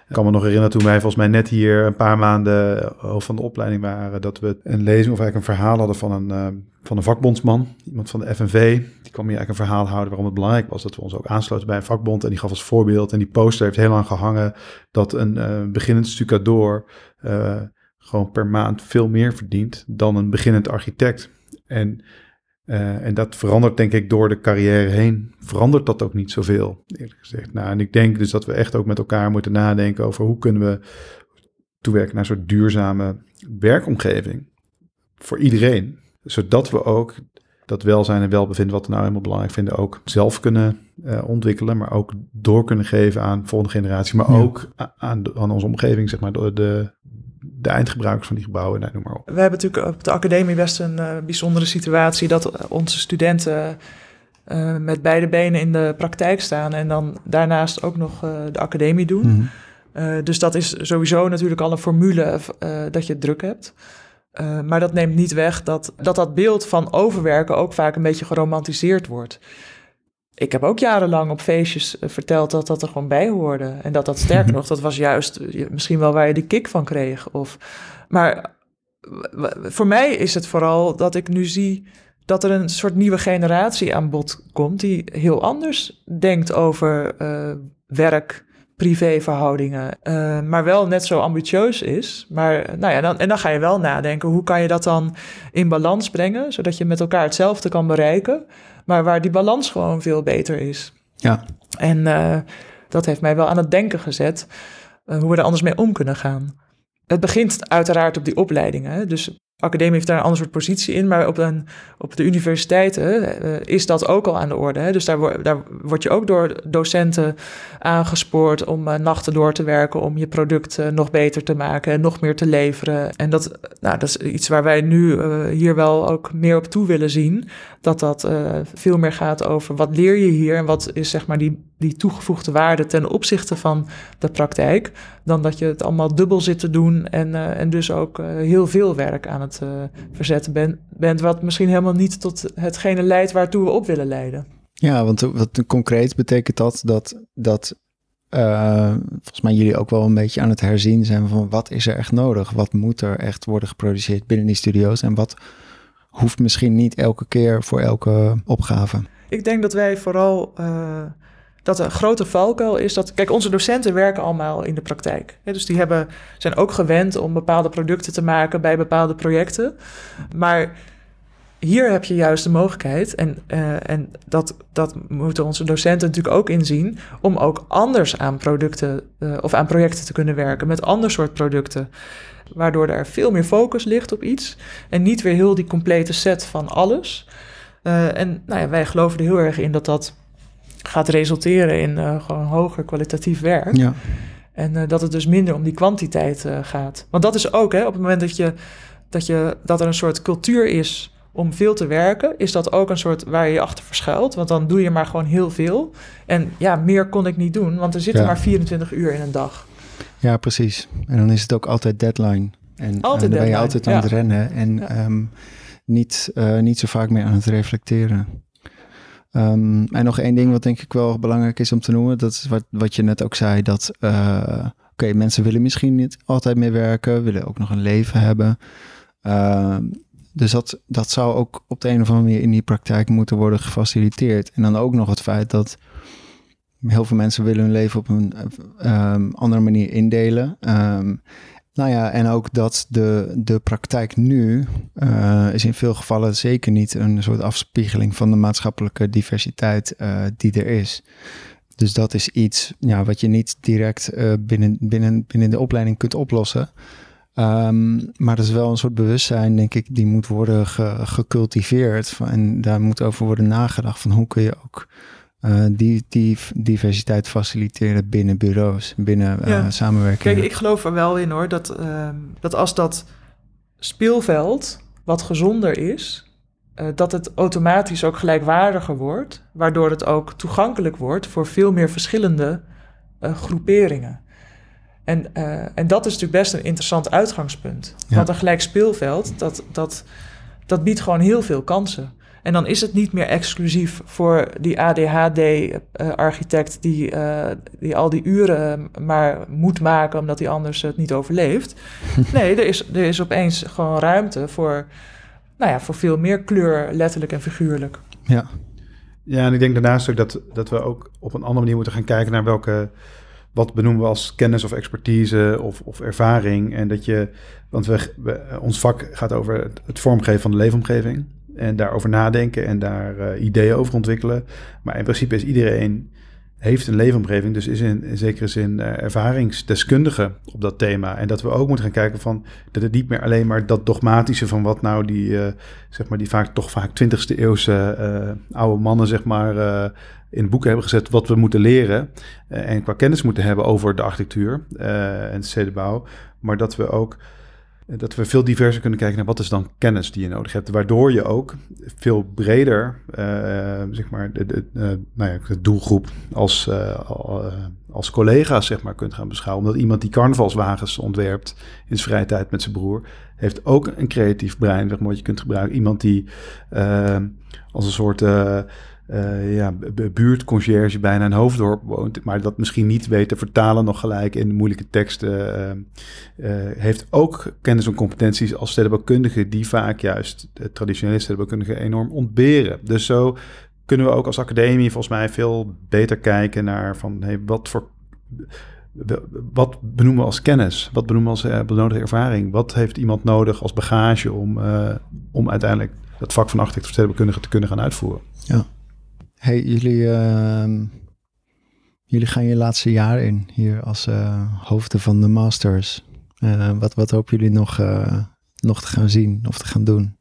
Ik kan me nog herinneren toen wij volgens mij net hier een paar maanden hoofd van de opleiding waren, dat we een lezing of eigenlijk een verhaal hadden van een, uh, van een vakbondsman, iemand van de FNV. Die kwam hier eigenlijk een verhaal houden waarom het belangrijk was dat we ons ook aansloten bij een vakbond. En die gaf als voorbeeld, en die poster heeft heel lang gehangen, dat een uh, beginnend stucadoor gewoon per maand veel meer verdient dan een beginnend architect. En uh, en dat verandert denk ik door de carrière heen. Verandert dat ook niet zoveel, eerlijk gezegd. Nou, en ik denk dus dat we echt ook met elkaar moeten nadenken over hoe kunnen we toewerken naar een soort duurzame werkomgeving. Voor iedereen. Zodat we ook dat welzijn en welbevinden, wat we nou helemaal belangrijk vinden, ook zelf kunnen uh, ontwikkelen. Maar ook door kunnen geven aan de volgende generatie. Maar ja. ook aan, aan onze omgeving, zeg maar, de, de, de eindgebruikers van die gebouwen, nou, noem maar op. We hebben natuurlijk op de academie best een uh, bijzondere situatie dat onze studenten uh, met beide benen in de praktijk staan en dan daarnaast ook nog uh, de academie doen. Mm -hmm. dus dat is sowieso natuurlijk al een formule dat je het druk hebt. maar dat neemt niet weg dat, dat dat beeld van overwerken ook vaak een beetje geromantiseerd wordt. Ik heb ook jarenlang op feestjes verteld dat dat er gewoon bij hoorde. En dat dat sterker nog, dat was juist misschien wel waar je de kick van kreeg. Of, maar voor mij is het vooral dat ik nu zie dat er een soort nieuwe generatie aan bod komt. die heel anders denkt over uh, werk, privéverhoudingen. Uh, maar wel net zo ambitieus is. Maar nou ja, dan, en dan ga je wel nadenken: hoe kan je dat dan in balans brengen, zodat je met elkaar hetzelfde kan bereiken maar waar die balans gewoon veel beter is. Ja. En uh, dat heeft mij wel aan het denken gezet uh, hoe we er anders mee om kunnen gaan. Het begint uiteraard op die opleidingen. Dus academie heeft daar een ander soort positie in, maar op, een, op de universiteiten uh, is dat ook al aan de orde. Hè? Dus daar, daar word je ook door docenten aangespoord om uh, nachten door te werken, om je product nog beter te maken en nog meer te leveren. En dat, nou, dat is iets waar wij nu hier wel ook meer op toe willen zien. Dat dat veel meer gaat over wat leer je hier en wat is zeg maar die, die toegevoegde waarde ten opzichte van de praktijk. Dan dat je het allemaal dubbel zit te doen en, en dus ook heel veel werk aan het uh, verzetten ben, bent, wat misschien helemaal niet tot hetgene leidt waartoe we op willen leiden. Ja, want wat concreet betekent dat dat, dat volgens mij jullie ook wel een beetje aan het herzien zijn van wat is er echt nodig? Wat moet er echt worden geproduceerd binnen die studio's en wat hoeft misschien niet elke keer voor elke opgave? Ik denk dat wij vooral dat een grote valkuil is dat. Kijk, onze docenten werken allemaal in de praktijk. Hè, dus die hebben, zijn ook gewend om bepaalde producten te maken bij bepaalde projecten. Maar hier heb je juist de mogelijkheid, en, uh, en dat, dat moeten onze docenten natuurlijk ook inzien, om ook anders aan producten uh, of aan projecten te kunnen werken, met ander soort producten. Waardoor er veel meer focus ligt op iets en niet weer heel die complete set van alles. Uh, en nou ja, wij geloven er heel erg in dat dat gaat resulteren in uh, gewoon hoger kwalitatief werk. Ja. En uh, dat het dus minder om die kwantiteit uh, gaat. Want dat is ook, hè, op het moment dat, je, dat, je, dat er een soort cultuur is om veel te werken, is dat ook een soort waar je je achter verschuilt. Want dan doe je maar gewoon heel veel. En ja, meer kon ik niet doen, want er zitten ja. maar 24 uur in een dag. Ja, precies. En dan is het ook altijd deadline. En, altijd en dan ben je altijd aan ja. het rennen en um, niet, niet zo vaak meer aan het reflecteren. Um, en nog één ding wat denk ik wel belangrijk is om te noemen. Dat is wat, wat je net ook zei. Dat uh, oké, mensen willen misschien niet altijd meer werken. Willen ook nog een leven hebben. Uh, dus dat, dat zou ook op de een of andere manier in die praktijk moeten worden gefaciliteerd. En dan ook nog het feit dat heel veel mensen willen hun leven op een um, andere manier indelen. Nou ja, en ook dat de, de praktijk nu uh, is in veel gevallen zeker niet een soort afspiegeling van de maatschappelijke diversiteit uh, die er is. Dus dat is iets ja, wat je niet direct uh, binnen, binnen, binnen de opleiding kunt oplossen. Um, maar dat is wel een soort bewustzijn, denk ik, die moet worden ge, gecultiveerd. En daar moet over worden nagedacht van hoe kun je ook uh, die, die diversiteit faciliteren binnen bureaus, binnen uh, ja. samenwerking. Kijk, ik geloof er wel in hoor, dat, uh, dat als dat speelveld wat gezonder is, uh, dat het automatisch ook gelijkwaardiger wordt, waardoor het ook toegankelijk wordt voor veel meer verschillende groeperingen. En, en dat is natuurlijk best een interessant uitgangspunt. Ja. Want een gelijk speelveld, dat, dat, dat biedt gewoon heel veel kansen. En dan is het niet meer exclusief voor die ADHD-architect die, uh, die al die uren maar moet maken omdat hij anders het niet overleeft. [LAUGHS] Nee, er is, er is opeens gewoon ruimte voor, nou ja, voor veel meer kleur, letterlijk en figuurlijk. Ja. Ja, en ik denk daarnaast ook dat, dat we ook op een andere manier moeten gaan kijken naar welke wat benoemen we als kennis of expertise of, of ervaring. En dat je, want we, we, ons vak gaat over het vormgeven van de leefomgeving. En daarover nadenken en daar uh, ideeën over ontwikkelen. Maar in principe is iedereen heeft een leefomgeving, dus is in, zekere zin uh, ervaringsdeskundige op dat thema. En dat we ook moeten gaan kijken van dat het niet meer alleen maar dat dogmatische van wat nou die, uh, zeg maar, die vaak toch vaak 20ste eeuwse oude mannen, zeg maar, in boeken hebben gezet wat we moeten leren. en qua kennis moeten hebben over de architectuur en de stedenbouw. Maar dat we ook dat we veel diverser kunnen kijken naar wat is dan kennis die je nodig hebt. Waardoor je ook veel breder, uh, zeg maar, de, de, uh, nou ja, de doelgroep als, als collega's zeg maar, kunt gaan beschouwen. Omdat iemand die carnavalswagens ontwerpt in zijn vrije tijd met zijn broer, heeft ook een creatief brein, zeg wat je kunt gebruiken. Iemand die als een soort uh, ja, buurtconcierge bijna een hoofddorp woont, maar dat misschien niet weet te vertalen nog gelijk in moeilijke teksten, uh, uh, heeft ook kennis en competenties als stedenbouwkundige die vaak juist de traditionele stedenbouwkundige enorm ontberen. Dus zo kunnen we ook als academie volgens mij veel beter kijken naar van hey, wat voor wat benoemen we als kennis? Wat benoemen we als benodigde ervaring? Wat heeft iemand nodig als bagage om, om uiteindelijk het vak van architect of stedenbouwkundige te kunnen gaan uitvoeren? Ja. Hey, jullie, uh, jullie gaan je laatste jaar in hier als uh, hoofden van de Masters. Uh, wat, wat hopen jullie nog, eh, nog te gaan zien of te gaan doen?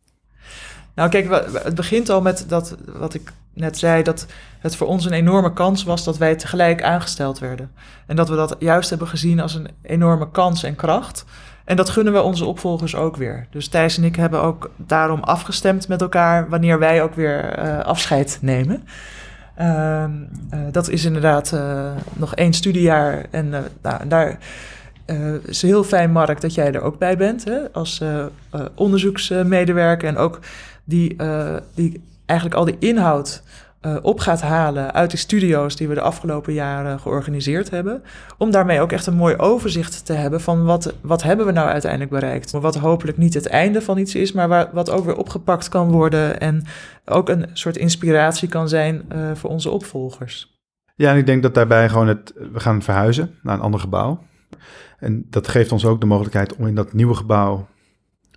Nou, kijk, het begint al met dat wat ik net zei, dat het voor ons een enorme kans was dat wij tegelijk aangesteld werden. En dat we dat juist hebben gezien als een enorme kans en kracht. En dat gunnen we onze opvolgers ook weer. Dus Thijs en ik hebben ook daarom afgestemd met elkaar wanneer wij ook weer uh, afscheid nemen. Uh, uh, dat is inderdaad uh, nog één studiejaar. En nou, daar is heel fijn, Mark, dat jij er ook bij bent. Hè, als onderzoeksmedewerker. En ook die, die eigenlijk al die inhoud uh, op gaat halen uit die studio's die we de afgelopen jaren georganiseerd hebben. Om daarmee ook echt een mooi overzicht te hebben van wat, wat hebben we nou uiteindelijk bereikt. Wat hopelijk niet het einde van iets is, maar waar, wat ook weer opgepakt kan worden. En ook een soort inspiratie kan zijn uh, voor onze opvolgers. Ja, en ik denk dat daarbij gewoon het, we gaan verhuizen naar een ander gebouw. En dat geeft ons ook de mogelijkheid om in dat nieuwe gebouw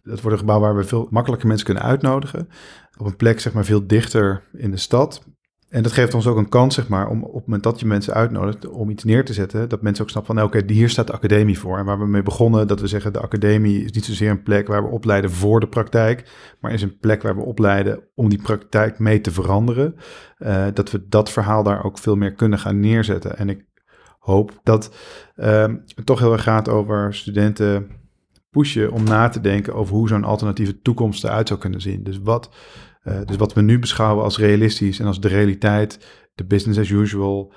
dat wordt een gebouw waar we veel makkelijker mensen kunnen uitnodigen. Op een plek zeg maar veel dichter in de stad. En dat geeft ons ook een kans, zeg maar, om op het moment dat je mensen uitnodigt om iets neer te zetten, dat mensen ook snappen van, oké, hier staat de academie voor. En waar we mee begonnen, dat we zeggen, de academie is niet zozeer een plek waar we opleiden voor de praktijk, maar is een plek waar we opleiden om die praktijk mee te veranderen. Uh, dat we dat verhaal daar ook veel meer kunnen gaan neerzetten. En ik hoop dat uh, het toch heel erg gaat over studenten pushen om na te denken over hoe zo'n alternatieve toekomst eruit zou kunnen zien. Dus wat uh, dus wat we nu beschouwen als realistisch en als de realiteit, de business as usual,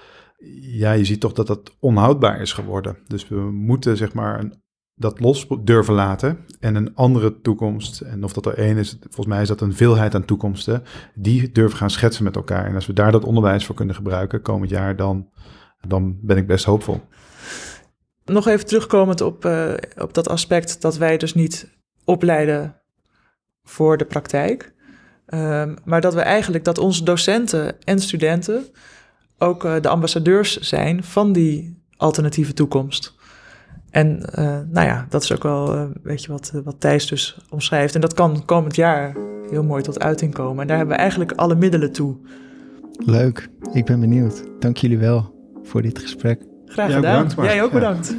ja, je ziet toch dat dat onhoudbaar is geworden. Dus we moeten zeg maar een, dat los durven laten en een andere toekomst, en of dat er één is, volgens mij is dat een veelheid aan toekomsten, die durven gaan schetsen met elkaar. En als we daar dat onderwijs voor kunnen gebruiken komend jaar, dan, dan ben ik best hoopvol. Nog even terugkomend op, uh, op dat aspect dat wij dus niet opleiden voor de praktijk. Um, maar dat we eigenlijk, dat onze docenten en studenten ook de ambassadeurs zijn van die alternatieve toekomst. En nou ja, dat is ook wel, weet je, wat, wat Thijs dus omschrijft. En dat kan komend jaar heel mooi tot uiting komen. En daar hebben we eigenlijk alle middelen toe. Leuk, ik ben benieuwd. Dank jullie wel voor dit gesprek. Graag gedaan. Jij ook bedankt.